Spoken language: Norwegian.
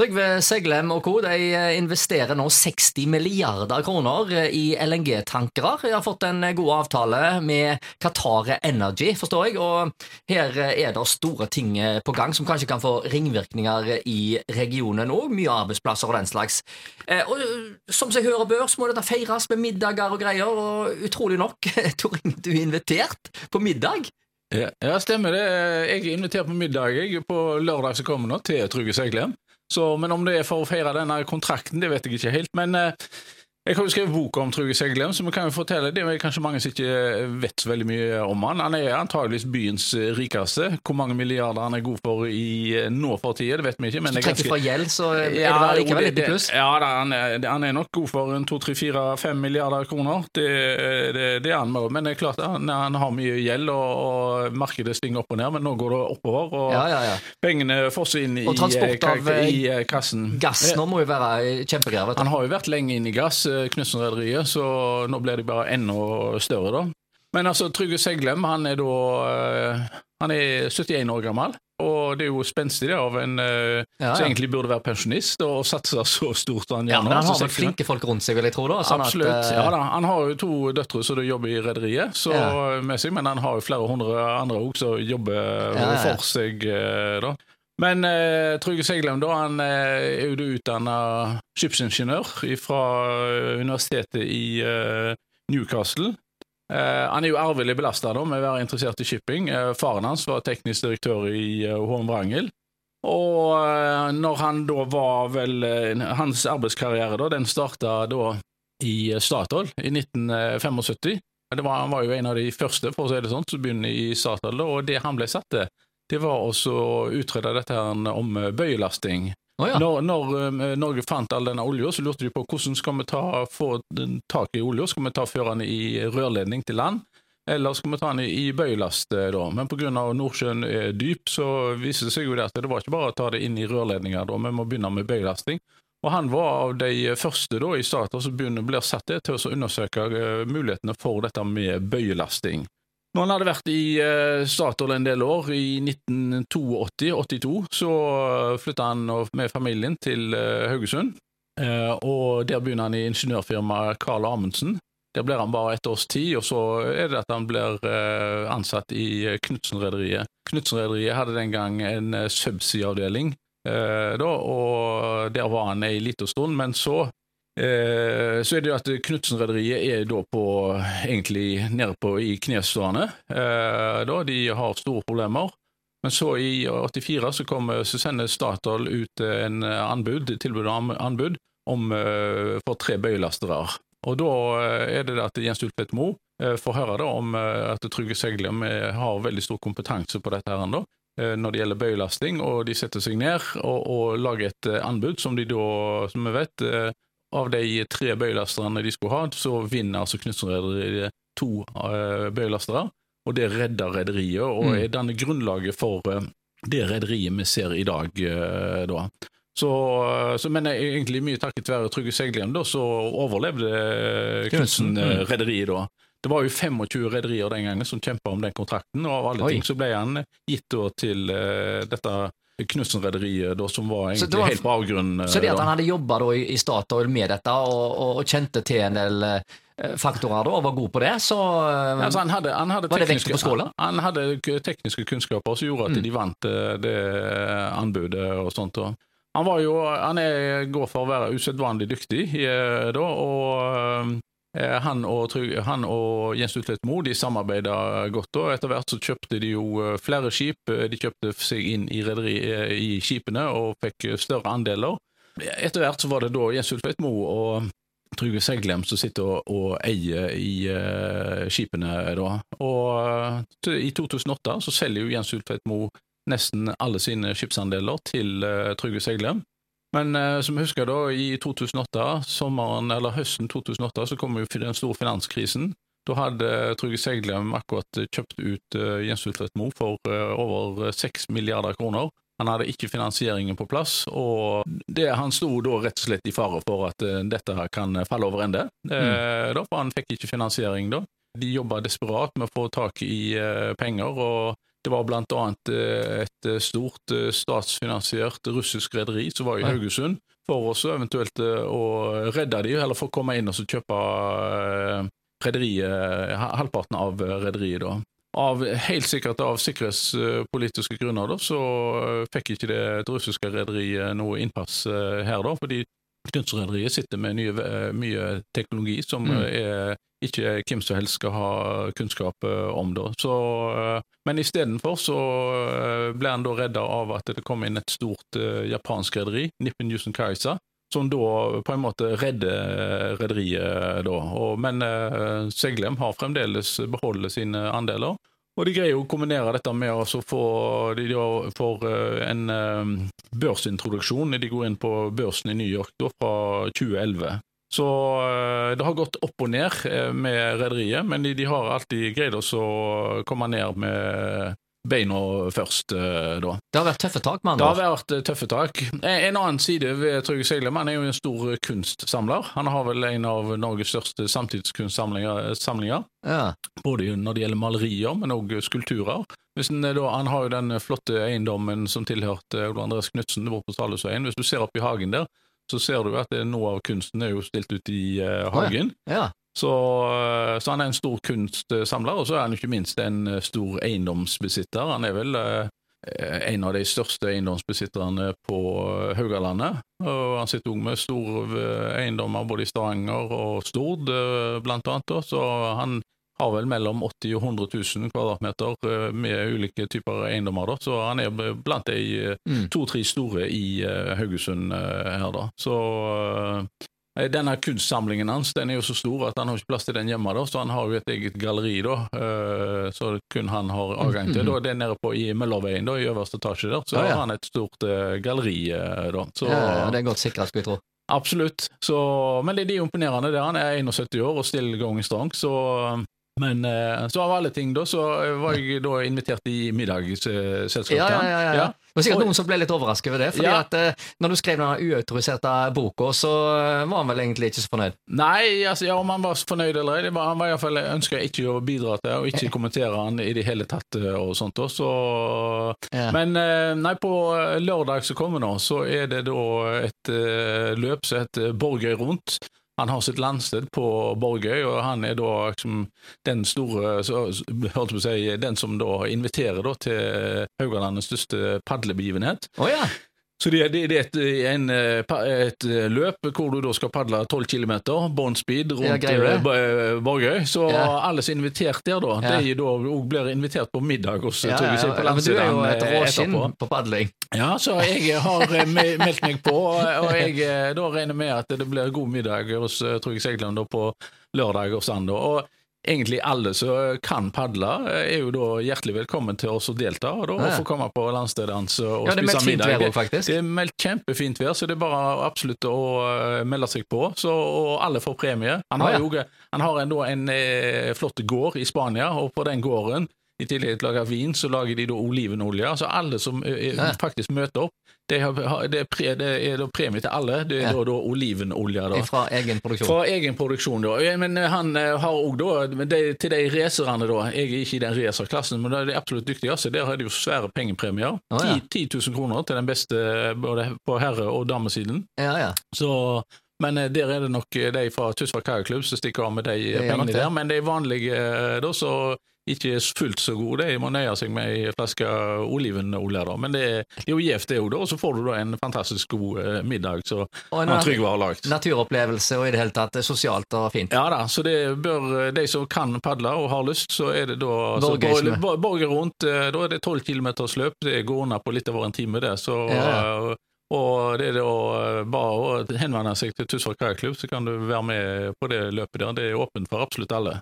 Trygve Seglem og co. de eh, investerer nå 60 milliarder kroner eh, i LNG-tankere. De har fått en god avtale med Qatar Energy, forstår jeg, og her er det store ting på gang som kanskje kan få ringvirkninger i regionen òg. Mye arbeidsplasser og den slags. Og som seg hører bør, så må dette feires med middager og greier, og utrolig nok, Torin, du er invitert på middag. Ja, stemmer det. Jeg er invitert på middag jeg, på lørdag som kommer nå, til Trygve Seglem. Men om det er for å feire denne kontrakten, det vet jeg ikke helt. Men eh, jeg har jo skrevet bok om Trygve Seglem, så vi kan jo fortelle det er kanskje mange som ikke vet så veldig mye om han. Han er antageligvis byens rikeste. Hvor mange milliarder han er god for i eh, nå for tida, det vet vi ikke. Men Hvis du trekker fra gjeld, så er det ja, likevel litt pluss? Ja, da, han, er, han, er, nok god for en to, tre, fire, fem milliarder kroner. Det, det, det er han med. Men det er klart han, han har mye gjeld, og, og, markedet stinger opp og ned. Men nå går det oppover, og ja, ja, pengene fosser inn i, av, i, i kassen. Gass nå må jo være kjempegreier. Han har jo vært lenge inne i gass. Knutsen-rederiet, så nå blir de bare enda større, da. Men altså, Trygve Seglem han er da eh, Han er 71 år gammel. Og det er jo spenstig det av en uh, ja, ja. som egentlig burde være pensjonist og satse så stort han gjør. Ja, men han har vel flinke folk rundt seg, vil jeg tro? da? Sånn Absolutt. At, uh... ja da, Han har jo to døtre som jobber i rederiet, men han har jo flere hundre andre òg som jobber for seg. da. Men eh, Trygve Seglem da, han eh, er jo utdanna skipsingeniør fra eh, universitetet i eh, Newcastle. Eh, han er jo arvelig belasta med å være interessert i shipping. Eh, faren hans var teknisk direktør i HM Wrangel. Og når han da var vel Hans arbeidskarriere da, den starta da i Statoil i 1975. Var, han var jo en av de første for å si det sånn, som begynner i Statoil, og det han ble satt til det var å utrede dette her om eh, bøyelasting. Oh, ja. når, når, eh, Norge fant all denne olja, så lurte de på hvordan skal vi ta, få tak i olja. Skal vi ta føre i rørledning til land, eller skal vi ta den i bøyelast? Eh, da? Men pga. Nordsjøen er dyp, så viser det seg jo det at det var ikke bare å ta det inn i rørledninger, da, vi må begynne med bøyelasting. Og Han var av de første da i Statoil som blir satt til å undersøke mulighetene for dette med bøyelasting. Når han hadde vært i uh, Statoil en del år, i 1982-82, så flytta han med familien til uh, Haugesund. Og Der begynner han i ingeniørfirmaet Carl Amundsen. Der blir han bare et års tid, og så er det at han blir ansatt i Knutsen-rederiet. Knutsen-rederiet hadde den gang en subsea-avdeling, og der var han ei lita stund. Men så Eh, så er det jo at Knutsen-rederiet er da på egentlig nede på i knestående. Eh, da, de har store problemer. Men så i 84 så, kommer, så sender Statoil ut en anbud, tilbud om anbud om, eh, for tre bøyelastere. Og da er det at Jens Ultvedt Moe får høre da om at Trygve Seglem har veldig stor kompetanse på dette her enda, når det gjelder bøyelasting, og de setter seg ned og, og lager et anbud som de da, som vi vet, av de tre bøyelasterne de skulle ha, så vinner altså Knutsen-rederiet to uh, bøyelastere. Og det redder rederiet, og mm. er denne grunnlaget for uh, det rederiet vi ser i dag. Uh, da. Så, så, men egentlig mye takket være Trygve Seglien, da, så overlevde Knutsen-rederiet da. Det var jo 25 rederier den gangen som kjempa om den kontrakten, og av alle Oi. ting så ble han gitt da til dette Knutsen-rederiet, som var egentlig var, helt på avgrunnen. Så det at han hadde jobba i, i Statoil med dette, og, og, og, kjente til en del eh, faktorer da, og var god på det, så eh, altså, han hadde, han hadde var det vekt på skåla? Han, hadde tekniske kunnskaper som gjorde at mm. de vant eh, det anbudet og sånt. Og han var jo, han er, går for å være usedvanlig dyktig da, og Eh, han og, han og Jens Utvedt Moe de samarbeida godt. og Etter hvert så kjøpte de jo eh, flere skip. Eh, de kjøpte seg inn i, i skipene og fikk større andeler. Etter hvert så var det da Jens Ultvedt Moe og Trygve Seglem som sitter og, og eier i uh, skipene. da. Og I 2008 så selger jo Jens Ultvedt Moe nesten alle sine skipsandeler til uh, Trygve Seglem. Men eh, som jeg husker da, i 2008, sommeren eller høsten 2008, så kom jo den store finanskrisen. Da hadde Trygve Seglem akkurat kjøpt ut uh, Jens Utvedt Moe for uh, over 6 milliarder kroner. Han hadde ikke finansieringen på plass, og det, han sto da rett og slett i fare for at uh, dette her kan falle over ende. Mm. Da, for han fikk ikke finansiering da. De jobba desperat med å få tak i penger, og Det var blant annet et stort statsfinansiert russisk rederi som var i Haugesund, for oss eventuelt å redde de, eller for å komme inn og kjøpe rederiet, halvparten av rederiet. da. Av, helt sikkert av sikkerhetspolitiske grunner da, så fikk ikke det, russiske rederiet noe innpass her, da, fordi Kunstrederiet sitter med nye, mye teknologi som mm. er, ikke hvem som helst skal ha kunnskap om. det. Så, men istedenfor så ble han da redda av at det kom inn et stort japansk rederi, Nippen Yusen Kaisa, som da på en måte redder rederiet da. Og, men eh, Seglem har fremdeles beholdt sine andeler. Og de greier å kombinere dette med å få de får en børsintroduksjon. De går inn på børsen i New York da, fra 2011. Så uh, det har gått opp og ned med rederiet, men de, de, har alltid greid å komme ned med beina først, eh, da. Det har vært tøffe tak, med andre Det har vært eh, tøffe tak. En annen side ved Trygve Seglem han er jo en stor kunstsamler. Han har vel en av Norges største samtidskunstsamlinger. Ja. Både når det gjelder malerier, men òg skulpturer. Da, han har jo den flotte eiendommen som tilhørte Ole Andreas Knutsen bort på Salhusveien. Hvis du ser opp i hagen der, så ser du at noe av kunsten er jo stilt ut i uh, hagen. Oh, ja. Ja. Så, eh, så, han er en stor kunstsamler, og så er han ikke minst en eh, stor eiendomsbesitter. Han er vel en av de største eiendomsbesitterne på Haugalandet. Og han sitter òg med store eiendommer både i Stavanger og Stord, blant annet. Så han har vel mellom 80 og 100 000 kvadratmeter med ulike typer eiendommer. Da. Så han er blant de mm. to-tre store i Haugesund her, da. Så Eh, denne kunstsamlingen hans den er jo så stor at han har ikke plass til den hjemme, da, så han har jo et eget galleri da, så kun han har adgang til. Da er nede på i Møllerveien, da, i øverste etasje der, så ja, ja. har han et stort galleri. Da. Så, ja, det er godt sikra, skulle jeg tro. Absolutt. Så, men det, det er imponerende. det. Han er 71 år og still going strong, så men så av alle ting, da, så var jeg da invitert i middagsselskap. Ja, ja, ja, ja. Det var sikkert noen som ble litt overrasket over det. fordi ja. at eh, når du skrev den uautoriserte boka, så eh, var han vel egentlig ikke så fornøyd? Nei, altså, ja, om han var fornøyd eller ei, han var iallfall ønska ikke å bidra til og ikke kommentere han i det hele tatt eh, og sånt. Så, ja. Men nei, på lørdag som kommer nå, så er det da et løp som heter Borgøy rundt. Han har sitt landsted på Borgøy, og han er da liksom, den store så, på å si, Den som da inviterer da, til Haugalandets største padlebegivenhet. Oh, ja. Så det, det, det er et, en, et, løp hvor du da skal padle 12 km, bånn speed, rundt ja, eh, Borgøy. Så ja. alle som er invitert der, da, ja. de da blir invitert på middag hos ja, ja, ja. Men du er jo et eh, råskinn på padling. Ja, så jeg har eh, meldt meg på, og jeg da regner med at det blir god middag hos Trygve Segland på lørdag og søndag. Og egentlig alle som kan padle, er jo da hjertelig velkommen til oss å delta. Og da ja. få komme på landstedet hans og ja, spise middag. Vær, faktisk. det er meldt kjempefint vær, så det er bare absolutt å uh, melde seg på. Så, og alle får premie. Han har, ah, ja. jo, han har en, en, en eh, flott gård i Spania, og på den gården i tillegg til å lage vin, så lager de da olivenolje. Altså alle som ja. faktisk møter opp, det, har, det, er, pre, det er da premie til alle. Det er ja. da, da olivenolje. Da. Fra egen produksjon. Fra egen produksjon, da. Men han har òg da de, Til de racerne, da. Jeg er ikke i den racerklassen, men det er absolutt dyktigste. Der har de jo svære pengepremier. Oh, ja. 10, 10 000 kroner til den beste både på herre- og damesiden. Ja, ja. Så men der er det nok de fra Tysvær Kajakklubb som stikker av med de pengene der. Men de vanlige, da, så ikke er fullt så god. Det må nøye seg med ei flaske olivenolje, da. Men det er jo gjevt, det òg, da. Og så får du da en fantastisk god eh, middag som Trygve har lagd. Naturopplevelse og i det hele tatt eh, sosialt og fint. Ja da, så det bør eh, de som kan padle og har lyst, så er det da borge Borger rundt, da er det tolv kilometers løp. Det går unna på litt over en time, det. Så ja. Og det er da bare å henvende seg til Tysvær kajakklubb, så kan du være med på det løpet der. Det er åpent for absolutt alle.